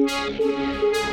Música